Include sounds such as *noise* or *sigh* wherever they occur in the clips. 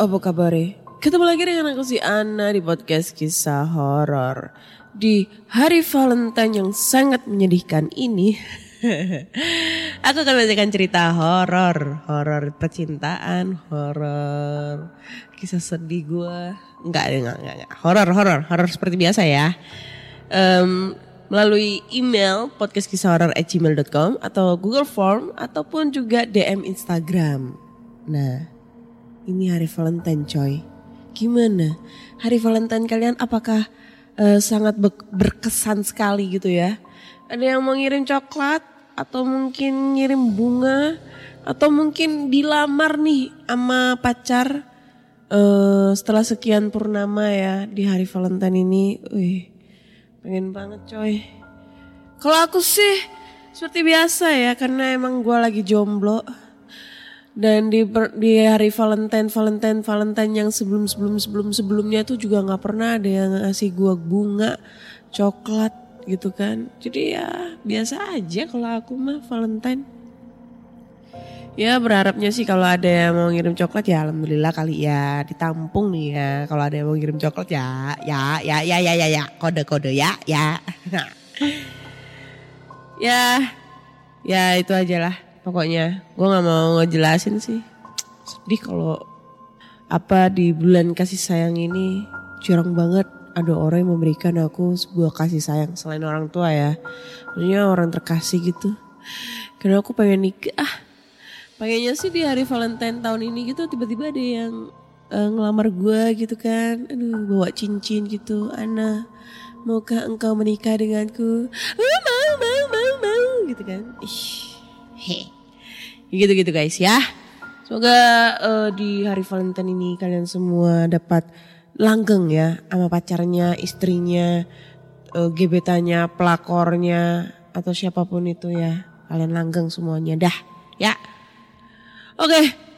apa kabar Ketemu lagi dengan aku si Ana di podcast kisah horor. Di hari Valentine yang sangat menyedihkan ini *laughs* Aku akan bacakan cerita horor. Horor percintaan, horor kisah sedih gue Enggak, enggak, enggak, enggak. Horor, horor, horor seperti biasa ya. Em, Melalui email podcastkisahhoror@gmail.com atau Google Form ataupun juga DM Instagram. Nah, ini hari Valentine coy. Gimana? Hari Valentine kalian apakah eh, sangat be- berkesan sekali gitu ya? Ada yang mau ngirim coklat atau mungkin ngirim bunga atau mungkin dilamar nih sama pacar eh, setelah sekian purnama ya di hari Valentine ini. Wih, pengen banget coy. Kalau aku sih seperti biasa ya karena emang gue lagi jomblo dan di di hari Valentine Valentine Valentine yang sebelum sebelum sebelum sebelumnya tuh juga nggak pernah ada yang ngasih gua bunga coklat gitu kan. Jadi ya biasa aja kalau aku mah Valentine. Ya berharapnya sih kalau ada yang mau ngirim coklat ya alhamdulillah kali ya ditampung nih ya. Kalau ada yang mau ngirim coklat ya ya ya ya ya ya ya. Kode kode ya ya. *laughs* Ya ya itu aja lah pokoknya gue nggak mau ngejelasin sih. Sedih kalau apa di bulan kasih sayang ini jarang banget. Ada orang yang memberikan aku sebuah kasih sayang selain orang tua ya. Maksudnya orang terkasih gitu. Karena aku pengen nikah. Pengennya sih di hari Valentine tahun ini gitu tiba-tiba ada yang eh, ngelamar gue gitu kan. Aduh bawa cincin gitu. Ana maukah engkau menikah denganku? Ah, mau mau mau mau gitu kan. Ih he. Gitu gitu guys ya. Semoga eh, di hari Valentine ini kalian semua dapat langgeng ya sama pacarnya istrinya eh, gebetannya pelakornya atau siapa pun itu ya. Kalian langgeng semuanya dah ya. Oke.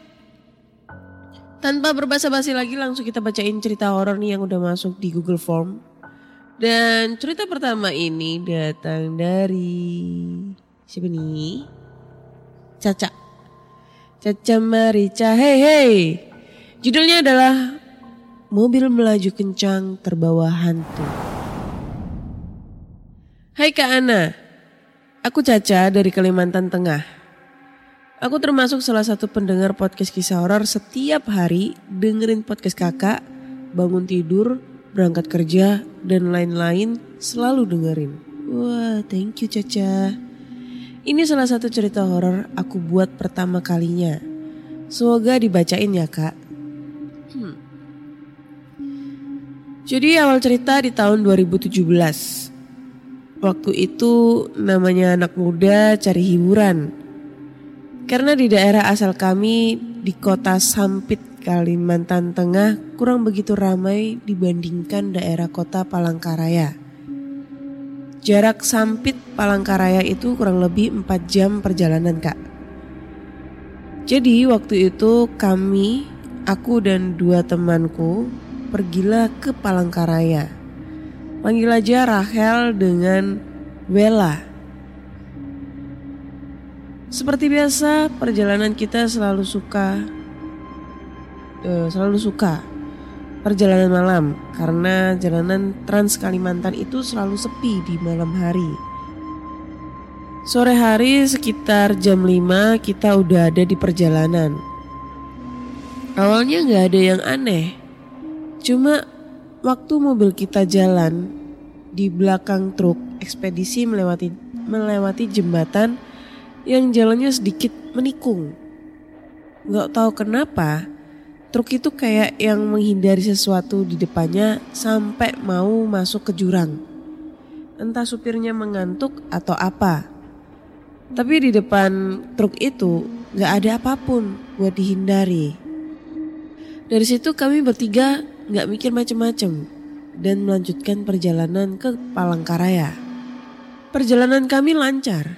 Tanpa berbasa-basi lagi langsung kita bacain cerita horor nih yang udah masuk di Google Form. Dan cerita pertama ini datang dari siapa nih? Caca. Caca Marica. Hey hey. Judulnya adalah Mobil melaju kencang terbawa hantu. Hai Kak Ana. Aku Caca dari Kalimantan Tengah. Aku termasuk salah satu pendengar podcast kisah horor setiap hari dengerin podcast kakak, bangun tidur, berangkat kerja, dan lain-lain selalu dengerin. Wah, thank you Caca. Ini salah satu cerita horor aku buat pertama kalinya. Semoga dibacain ya kak. Hmm. Jadi awal cerita di tahun 2017. Waktu itu namanya anak muda cari hiburan. Karena di daerah asal kami di kota Sampit Kalimantan Tengah kurang begitu ramai dibandingkan daerah kota Palangkaraya. Jarak Sampit Palangkaraya itu kurang lebih 4 jam perjalanan kak. Jadi waktu itu kami, aku dan dua temanku pergilah ke Palangkaraya. Panggil aja Rahel dengan Wela. Seperti biasa, perjalanan kita selalu suka, eh, selalu suka perjalanan malam karena jalanan Trans Kalimantan itu selalu sepi di malam hari. Sore hari sekitar jam 5 kita udah ada di perjalanan. Awalnya nggak ada yang aneh, cuma waktu mobil kita jalan di belakang truk ekspedisi melewati melewati jembatan yang jalannya sedikit menikung. Gak tahu kenapa, truk itu kayak yang menghindari sesuatu di depannya sampai mau masuk ke jurang. Entah supirnya mengantuk atau apa. Tapi di depan truk itu gak ada apa pun buat dihindari. Dari situ kami bertiga gak mikir macem-macem dan melanjutkan perjalanan ke Palangkaraya. Perjalanan kami lancar.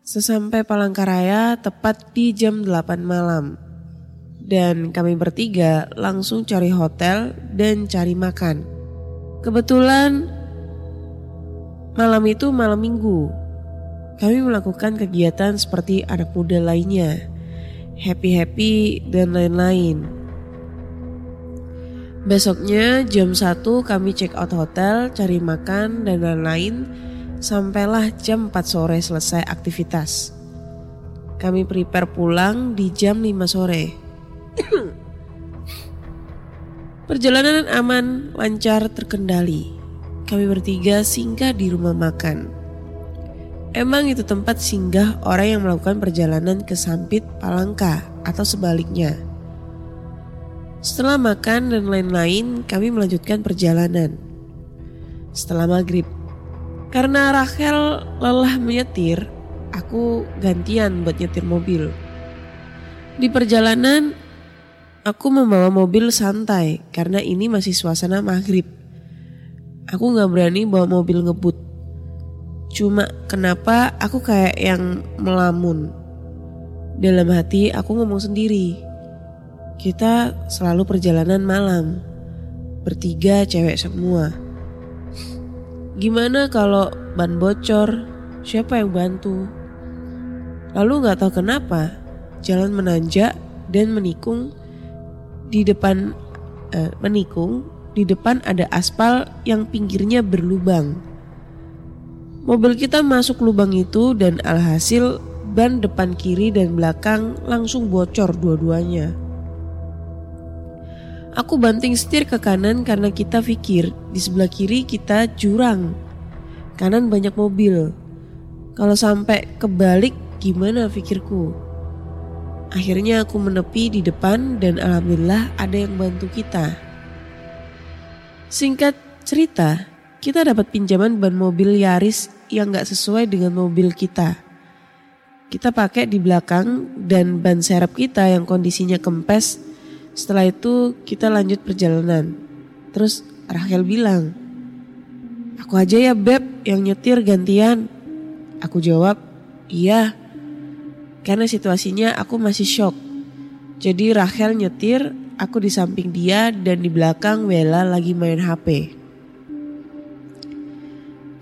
Sesampai Palangkaraya tepat di jam 8 malam. Dan kami bertiga langsung cari hotel dan cari makan. Kebetulan malam itu malam minggu. Kami melakukan kegiatan seperti anak muda lainnya. Happy-happy dan lain-lain. Besoknya jam 1 kami check out hotel, cari makan dan lain-lain sampailah jam 4 sore selesai aktivitas. Kami prepare pulang di jam 5 sore. Perjalanan aman, lancar, terkendali. Kami bertiga singgah di rumah makan. Emang itu tempat singgah orang yang melakukan perjalanan ke Sampit, Palangka, atau sebaliknya. Setelah makan dan lain-lain, kami melanjutkan perjalanan. Setelah maghrib, karena Rachel lelah menyetir, aku gantian buat nyetir mobil. Di perjalanan, aku membawa mobil santai karena ini masih suasana maghrib. Aku gak berani bawa mobil ngebut. Cuma kenapa aku kayak yang melamun. Dalam hati aku ngomong sendiri. Kita selalu perjalanan malam. Bertiga cewek semua. Gimana kalau ban bocor? Siapa yang bantu? Lalu nggak tahu kenapa jalan menanjak dan menikung di depan eh, menikung di depan ada aspal yang pinggirnya berlubang. Mobil kita masuk lubang itu dan alhasil ban depan kiri dan belakang langsung bocor dua-duanya. Aku banting setir ke kanan karena kita pikir di sebelah kiri kita jurang. Kanan banyak mobil. Kalau sampai kebalik gimana pikirku? Akhirnya aku menepi di depan dan alhamdulillah ada yang bantu kita. Singkat cerita, kita dapat pinjaman ban mobil Yaris yang gak sesuai dengan mobil kita. Kita pakai di belakang dan ban serep kita yang kondisinya kempes setelah itu kita lanjut perjalanan. Terus Rachel bilang, Aku aja ya Beb yang nyetir gantian. Aku jawab, iya. Karena situasinya aku masih shock. Jadi Rachel nyetir, aku di samping dia dan di belakang Wela lagi main HP.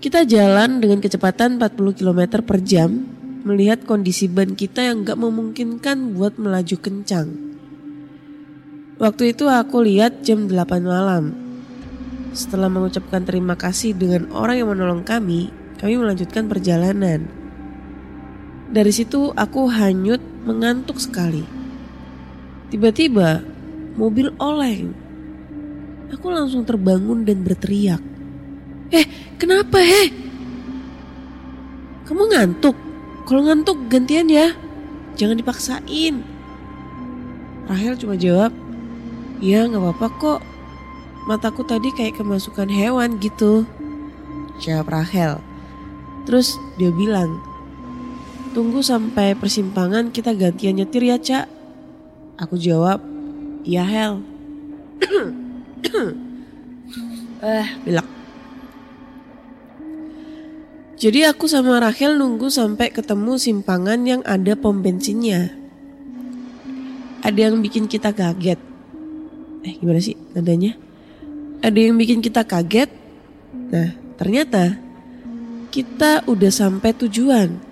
Kita jalan dengan kecepatan 40 km per jam, melihat kondisi ban kita yang gak memungkinkan buat melaju kencang. Waktu itu aku lihat jam 8 malam. Setelah mengucapkan terima kasih dengan orang yang menolong kami, kami melanjutkan perjalanan. Dari situ aku hanyut mengantuk sekali. Tiba-tiba mobil oleng. Aku langsung terbangun dan berteriak. Eh, kenapa he? Kamu ngantuk? Kalau ngantuk gantian ya. Jangan dipaksain. Rahel cuma jawab, Ya gak apa-apa kok. Mataku tadi kayak kemasukan hewan gitu. Jawab Rahel. Terus dia bilang, tunggu sampai persimpangan kita gantian nyetir ya cak. Aku jawab, iya Hel. *clears throat* eh, bilak. Jadi aku sama Rachel nunggu sampai ketemu simpangan yang ada pom bensinnya. Ada yang bikin kita kaget. Eh gimana sih nadanya? Ada yang bikin kita kaget. Nah ternyata kita udah sampai tujuan.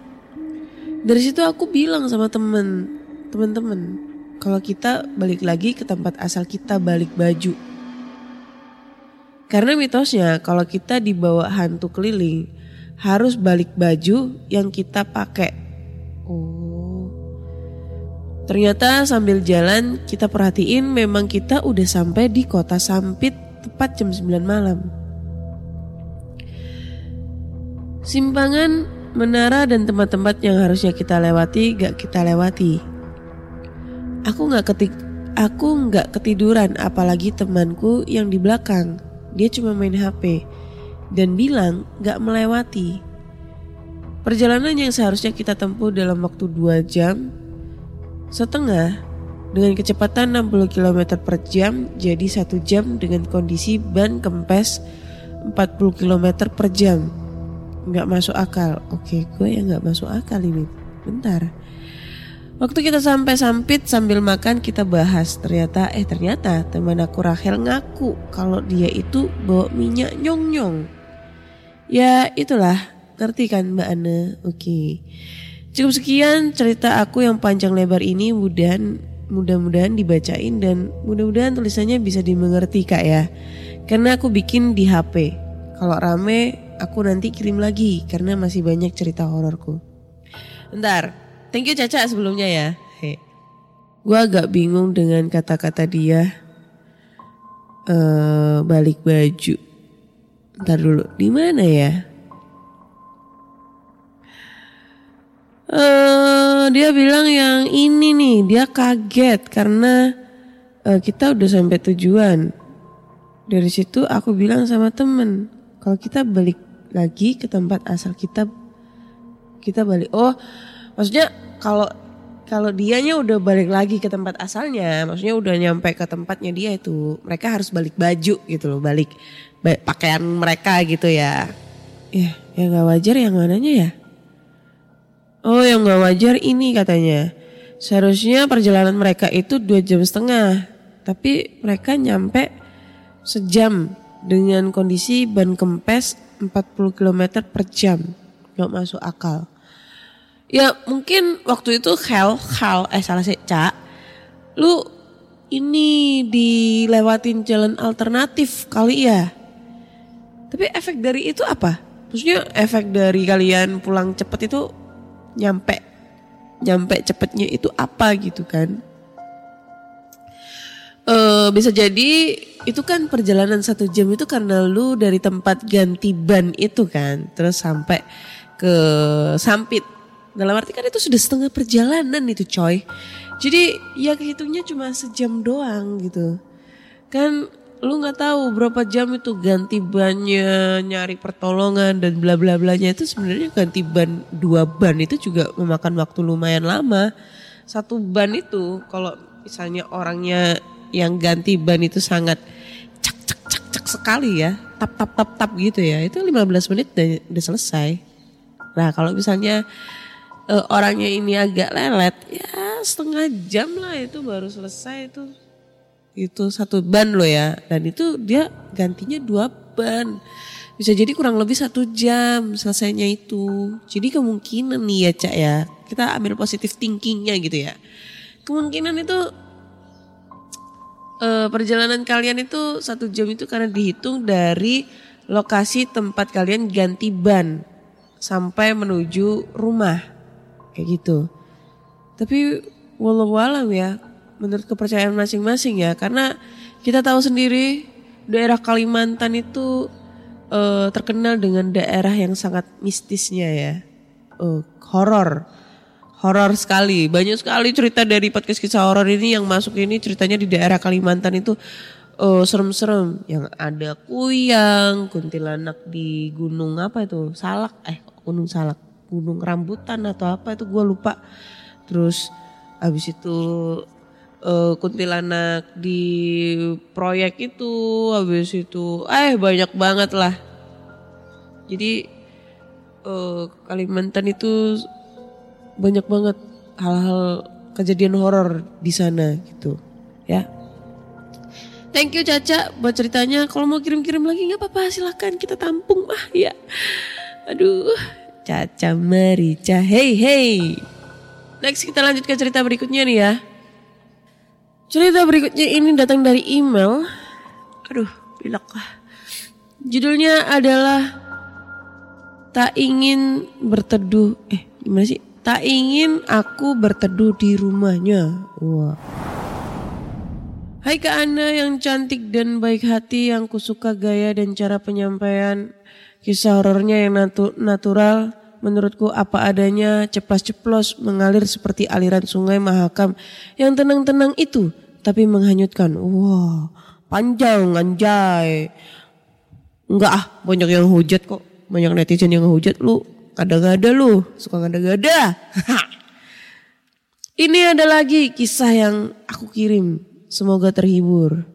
Dari situ aku bilang sama temen, temen-temen, kalau kita balik lagi ke tempat asal kita balik baju. Karena mitosnya kalau kita dibawa hantu keliling harus balik baju yang kita pakai. Oh. Ternyata sambil jalan kita perhatiin memang kita udah sampai di kota Sampit tepat jam 9 malam. Simpangan, menara dan tempat-tempat yang harusnya kita lewati gak kita lewati. Aku gak ketik aku nggak ketiduran apalagi temanku yang di belakang. Dia cuma main HP dan bilang gak melewati. Perjalanan yang seharusnya kita tempuh dalam waktu 2 jam setengah dengan kecepatan 60 km per jam jadi satu jam dengan kondisi ban kempes 40 km per jam nggak masuk akal. Oke gue yang nggak masuk akal ini bentar. Waktu kita sampai sampit sambil makan kita bahas. Ternyata eh ternyata teman aku Rachel ngaku kalau dia itu bawa minyak nyong nyong ya itulah. Ngerti kan mbak Ana oke. Cukup sekian cerita aku yang panjang lebar ini. Mudahan mudah-mudahan dibacain dan mudah-mudahan tulisannya bisa dimengerti kak ya. Karena aku bikin di HP kalau rame aku nanti kirim lagi karena masih banyak cerita hororku. Bentar, thank you Caca sebelumnya ya. He. Gua agak bingung dengan kata-kata dia. eh balik baju. Ntar dulu, di mana ya? eh dia bilang yang ini nih, dia kaget karena eh, kita udah sampai tujuan. Dari situ aku bilang sama temen, kalau kita balik lagi ke tempat asal kita. Kita balik. Oh maksudnya kalau kalau dianya udah balik lagi ke tempat asalnya maksudnya udah nyampe ke tempatnya dia itu mereka harus balik baju gitu loh balik ba- pakaian mereka gitu ya. Ya yang nggak wajar yang mananya ya? Oh yang nggak wajar ini katanya. Seharusnya perjalanan mereka itu dua jam setengah tapi mereka nyampe sejam dengan kondisi ban kempes 40 km per jam. Gak masuk akal. Ya mungkin waktu itu Hel, Hal, eh salah sih, Cak. Lu ini dilewatin jalan alternatif kali ya. Tapi efek dari itu apa? Maksudnya efek dari kalian pulang cepet itu nyampe nyampe cepetnya itu apa gitu kan? Eh bisa jadi itu kan perjalanan satu jam itu karena lu dari tempat ganti ban itu kan, terus sampai ke Sampit. Dalam arti kan itu sudah setengah perjalanan itu coy. Jadi ya kehitungnya cuma sejam doang gitu. Kan lu nggak tahu berapa jam itu ganti bannya, nyari pertolongan dan bla bla blanya itu sebenarnya ganti ban dua ban itu juga memakan waktu lumayan lama. Satu ban itu kalau misalnya orangnya yang ganti ban itu sangat cak cak cak cak sekali ya. Tap tap tap tap gitu ya. Itu 15 menit udah, udah selesai. Nah kalau misalnya eh, orangnya ini agak lelet ya setengah jam lah itu baru selesai itu. Itu satu ban loh ya. Dan itu dia gantinya dua ban. Bisa jadi kurang lebih satu jam selesainya itu. Jadi kemungkinan nih ya cak ya. Kita ambil positif thinkingnya gitu ya. Kemungkinan itu eh, perjalanan kalian itu satu jam itu karena dihitung dari lokasi tempat kalian ganti ban sampai menuju rumah. Kayak gitu. Tapi walau alam ya, menurut kepercayaan masing-masing ya, karena kita tahu sendiri daerah Kalimantan itu eh, terkenal dengan daerah yang sangat mistisnya ya, Eh, horor horor sekali. Banyak sekali cerita dari podcast kisah horor ini yang masuk ini ceritanya di daerah Kalimantan itu eh, serem-serem. Yang ada kuyang, kuntilanak di gunung apa itu? Salak, eh gunung salak, gunung rambutan atau apa itu gue lupa. Terus habis itu eh, kuntilanak di proyek itu, habis itu eh banyak banget lah. Jadi eh, Kalimantan itu banyak banget hal-hal kejadian horor di sana gitu ya. Thank you Caca buat ceritanya. Kalau mau kirim-kirim lagi nggak apa-apa silahkan kita tampung mah ya. Aduh, Caca Marica, hey hey. Next kita lanjut ke cerita berikutnya nih ya. Cerita berikutnya ini datang dari email. Aduh, pilek lah. Judulnya adalah Tak ingin berteduh. Eh, gimana sih? Tak ingin aku berteduh di rumahnya. Wah. Hai Kak Ana yang cantik dan baik hati yang kusuka gaya dan cara penyampaian kisah horornya yang natu- natural menurutku apa adanya ceplas-ceplos mengalir seperti aliran sungai Mahakam yang tenang-tenang itu tapi menghanyutkan. Wah, panjang anjay. Enggak ah, banyak yang hujat kok. Banyak netizen yang hujat lu. Ada-ada lu, suka ngada-ngada. *laughs* Ini ada lagi kisah yang aku kirim. Semoga terhibur.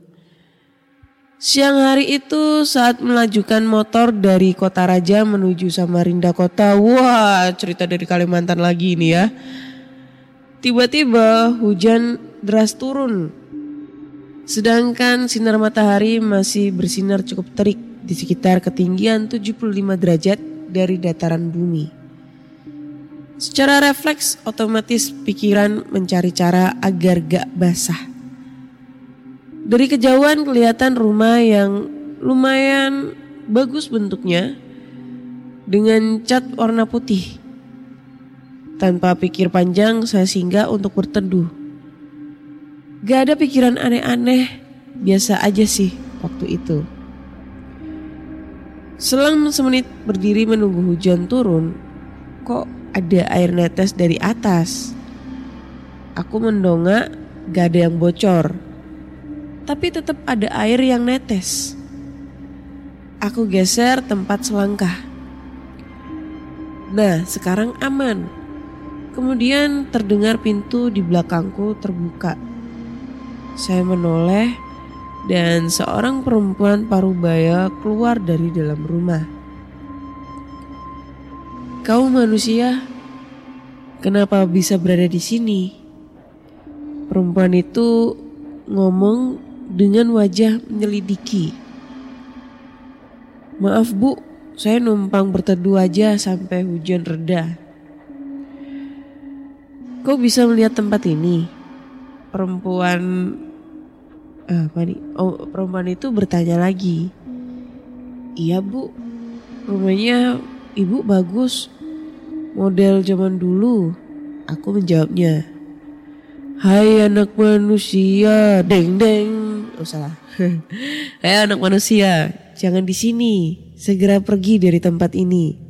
Siang hari itu saat melajukan motor dari Kota Raja menuju Samarinda Kota. Wah, cerita dari Kalimantan lagi ini ya. Tiba-tiba hujan deras turun. Sedangkan sinar matahari masih bersinar cukup terik di sekitar ketinggian 75 derajat dari dataran bumi. Secara refleks otomatis pikiran mencari cara agar gak basah. Dari kejauhan kelihatan rumah yang lumayan bagus bentuknya dengan cat warna putih. Tanpa pikir panjang saya singgah untuk berteduh. Gak ada pikiran aneh-aneh, biasa aja sih waktu itu. Selang semenit berdiri menunggu hujan turun, kok ada air netes dari atas. Aku mendongak, gak ada yang bocor. Tapi tetap ada air yang netes. Aku geser tempat selangkah. Nah, sekarang aman. Kemudian terdengar pintu di belakangku terbuka. Saya menoleh dan seorang perempuan parubaya keluar dari dalam rumah. Kau manusia, kenapa bisa berada di sini? Perempuan itu ngomong dengan wajah menyelidiki. Maaf bu, saya numpang berteduh aja sampai hujan reda. Kau bisa melihat tempat ini? Perempuan apa nih? Oh, perempuan itu bertanya lagi. Iya bu, rumahnya ibu bagus. Model zaman dulu. Aku menjawabnya. Hai anak manusia, deng deng. Oh salah. *laughs* Hai anak manusia, jangan di sini. Segera pergi dari tempat ini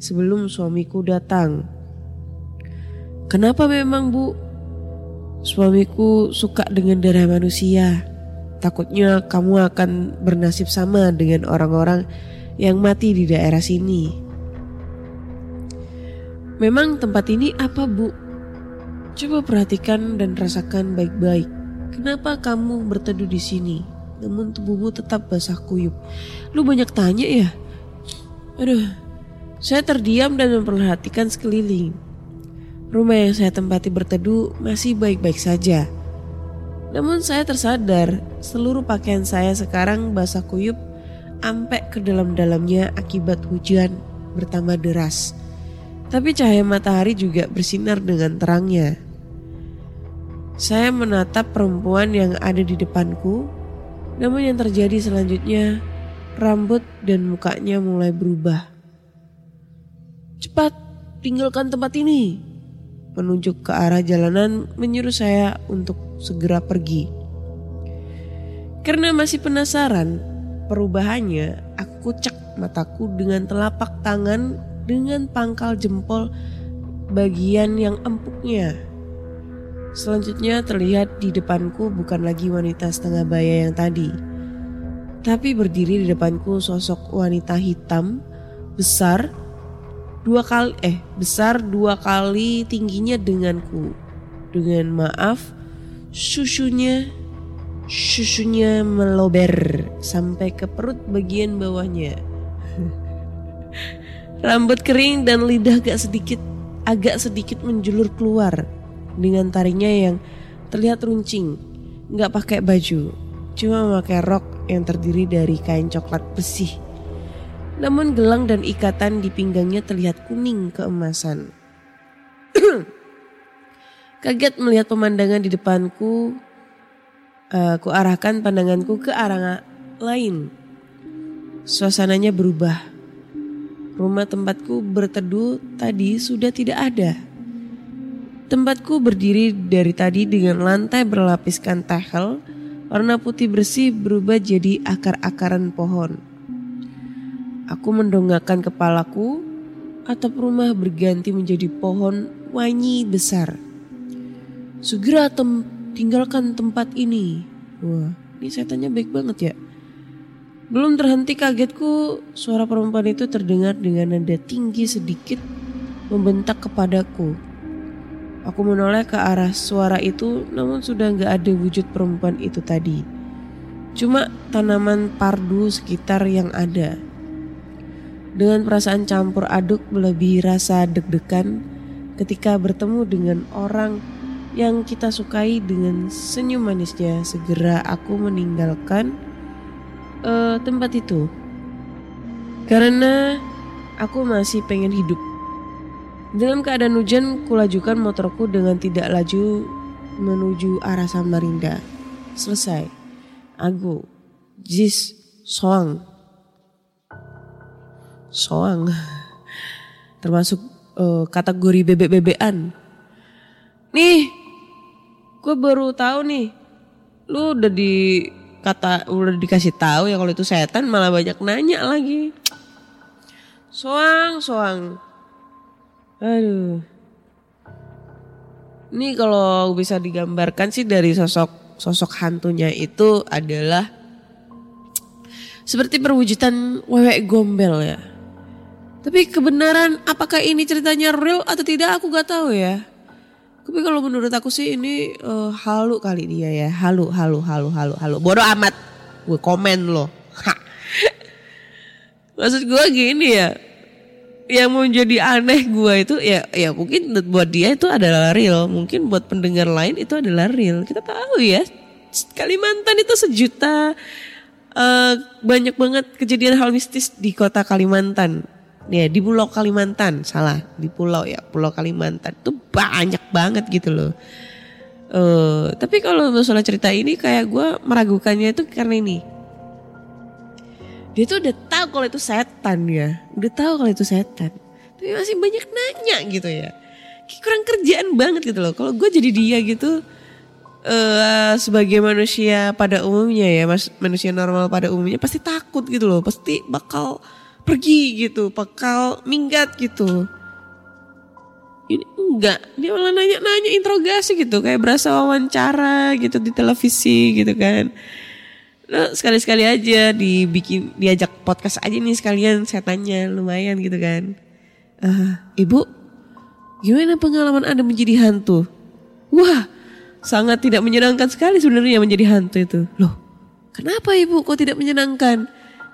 sebelum suamiku datang. Kenapa memang bu? Suamiku suka dengan darah manusia. Takutnya kamu akan bernasib sama dengan orang-orang yang mati di daerah sini. Memang tempat ini apa bu? Coba perhatikan dan rasakan baik-baik. Kenapa kamu berteduh di sini? Namun tubuhmu tetap basah kuyup. Lu banyak tanya ya? Aduh, saya terdiam dan memperhatikan sekeliling. Rumah yang saya tempati berteduh masih baik-baik saja. Namun saya tersadar seluruh pakaian saya sekarang basah kuyup ampe ke dalam-dalamnya akibat hujan bertambah deras. Tapi cahaya matahari juga bersinar dengan terangnya. Saya menatap perempuan yang ada di depanku, namun yang terjadi selanjutnya rambut dan mukanya mulai berubah. Cepat, tinggalkan tempat ini. Menunjuk ke arah jalanan menyuruh saya untuk segera pergi. Karena masih penasaran perubahannya, aku cek mataku dengan telapak tangan dengan pangkal jempol bagian yang empuknya. Selanjutnya terlihat di depanku bukan lagi wanita setengah baya yang tadi. Tapi berdiri di depanku sosok wanita hitam besar dua kali eh besar dua kali tingginya denganku. Dengan maaf susunya susunya melober sampai ke perut bagian bawahnya. *laughs* Rambut kering dan lidah agak sedikit agak sedikit menjulur keluar dengan taringnya yang terlihat runcing. Nggak pakai baju, cuma memakai rok yang terdiri dari kain coklat bersih. Namun gelang dan ikatan di pinggangnya terlihat kuning keemasan. *clears throat* Kaget melihat pemandangan di depanku, uh, ku arahkan pandanganku ke arah lain. Suasananya berubah Rumah tempatku berteduh tadi sudah tidak ada. Tempatku berdiri dari tadi dengan lantai berlapiskan tehel, warna putih bersih berubah jadi akar-akaran pohon. Aku mendongakkan kepalaku, atap rumah berganti menjadi pohon wangi besar. Segera tem tinggalkan tempat ini. Wah, ini setannya baik banget ya. Belum terhenti kagetku, suara perempuan itu terdengar dengan nada tinggi sedikit membentak kepadaku. Aku menoleh ke arah suara itu namun sudah gak ada wujud perempuan itu tadi. Cuma tanaman pardu sekitar yang ada. Dengan perasaan campur aduk melebihi rasa deg-degan ketika bertemu dengan orang yang kita sukai dengan senyum manisnya segera aku meninggalkan uh, tempat itu karena aku masih pengen hidup. Dalam keadaan hujan, kulajukan motorku dengan tidak laju menuju arah Samarinda. Selesai. Aku, Jis, Soang. Soang. Termasuk uh, kategori bebek-bebean. Nih, gue baru tahu nih. Lu udah di kata udah dikasih tahu ya kalau itu setan malah banyak nanya lagi. Soang, soang. Aduh. Ini kalau bisa digambarkan sih dari sosok sosok hantunya itu adalah seperti perwujudan wewek gombel ya. Tapi kebenaran apakah ini ceritanya real atau tidak aku gak tahu ya. Tapi kalau menurut aku sih ini uh, halu kali dia ya. Halu, halu, halu, halu, halu. Bodoh amat. Gue komen loh. *laughs* Maksud gue gini ya. Yang mau jadi aneh gue itu ya ya mungkin buat dia itu adalah real. Mungkin buat pendengar lain itu adalah real. Kita tahu ya. Kalimantan itu sejuta uh, banyak banget kejadian hal mistis di kota Kalimantan ya di Pulau Kalimantan salah. Di pulau ya Pulau Kalimantan. Itu banyak banget gitu loh. Uh, tapi kalau masalah cerita ini kayak gue meragukannya itu karena ini. Dia tuh udah tahu kalau itu setan ya. Udah tahu kalau itu setan. Tapi masih banyak nanya gitu ya. Kayak kurang kerjaan banget gitu loh. Kalau gue jadi dia gitu uh, sebagai manusia pada umumnya ya mas manusia normal pada umumnya pasti takut gitu loh. Pasti bakal pergi gitu, bakal minggat gitu. Ini enggak, dia malah nanya-nanya interogasi gitu, kayak berasa wawancara gitu di televisi gitu kan. Nah, sekali-sekali aja dibikin diajak podcast aja nih sekalian saya tanya lumayan gitu kan. Uh, ibu, gimana pengalaman Anda menjadi hantu? Wah, sangat tidak menyenangkan sekali sebenarnya menjadi hantu itu. Loh, kenapa ibu kok tidak menyenangkan?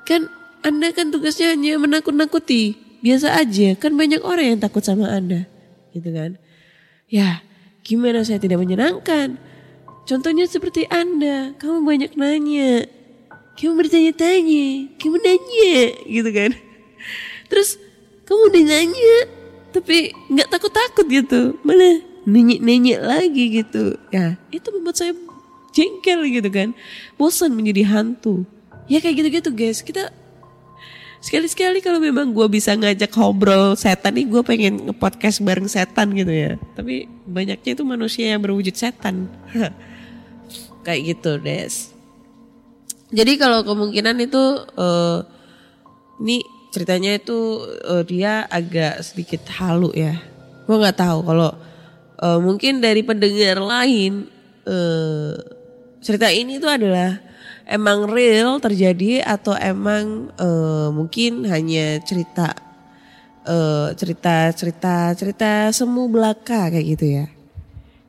Kan anda kan tugasnya hanya menakut-nakuti. Biasa aja, kan banyak orang yang takut sama Anda. Gitu kan. Ya, gimana saya tidak menyenangkan? Contohnya seperti Anda, kamu banyak nanya. Kamu bertanya-tanya, kamu nanya, gitu kan. Terus kamu udah nanya, tapi nggak takut-takut gitu. Malah nanya-nanya lagi gitu. Ya, itu membuat saya jengkel gitu kan. Bosan menjadi hantu. Ya kayak gitu-gitu guys. Kita sekali-sekali kalau memang gue bisa ngajak ngobrol setan nih gue pengen nge-podcast bareng setan gitu ya. Tapi banyaknya itu manusia yang berwujud setan. *laughs* Kayak gitu des. Jadi kalau kemungkinan itu uh, ini ceritanya itu uh, dia agak sedikit halu ya. Gue nggak tahu kalau uh, mungkin dari pendengar lain uh, cerita ini tuh adalah emang real terjadi atau emang uh, mungkin hanya cerita uh, cerita cerita cerita semu belaka kayak gitu ya?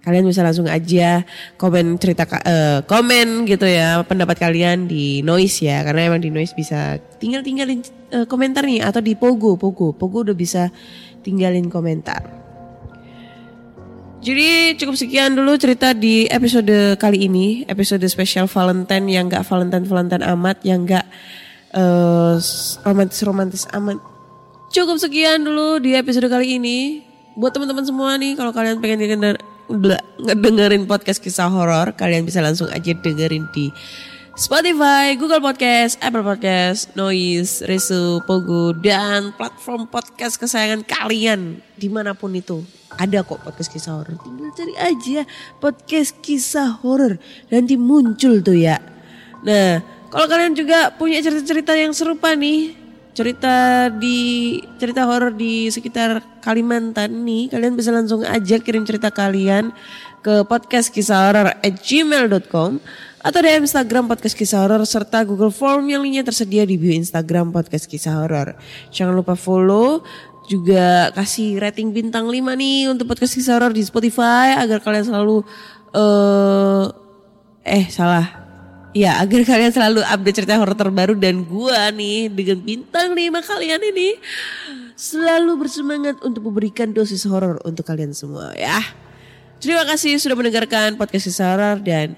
Kalian bisa langsung aja komen cerita eh, komen gitu ya pendapat kalian di noise ya. Karena emang di noise bisa tinggal tinggalin eh, komentar nih atau di pogo pogo. Pogo udah bisa tinggalin komentar jadi cukup sekian dulu cerita di episode kali ini. Episode spesial Valentine yang gak Valentine Valentine amat yang gak romantis romantis amat. Cukup sekian dulu di episode kali ini. Buat teman-teman semua nih kalau kalian pengen denger ngedengerin podcast kisah horor kalian bisa langsung aja dengerin di Spotify, Google Podcast, Apple Podcast, Noise, Resu, Pogo, dan platform podcast kesayangan kalian di mana pun itu. Ada kok podcast kisah horor. Tinggal cari aja podcast kisah horor. Nanti muncul tuh ya. Nah, kalau kalian juga punya cerita-cerita yang serupa nih, cerita di cerita horor di sekitar Kalimantan nih, kalian bisa langsung aja kirim cerita kalian ke podcast kisah horor at gmail.com atau di Instagram podcast kisah horor serta Google Form yang linknya tersedia di bio Instagram podcast kisah horor. Jangan lupa follow juga kasih rating bintang 5 nih untuk podcast kisah horor di Spotify agar kalian selalu eh eh salah Ya agar kalian selalu update cerita horor terbaru dan gua nih dengan bintang 5 kalian ini selalu bersemangat untuk memberikan dosis horor untuk kalian semua ya. Terima kasih sudah mendengarkan podcast kisah horor dan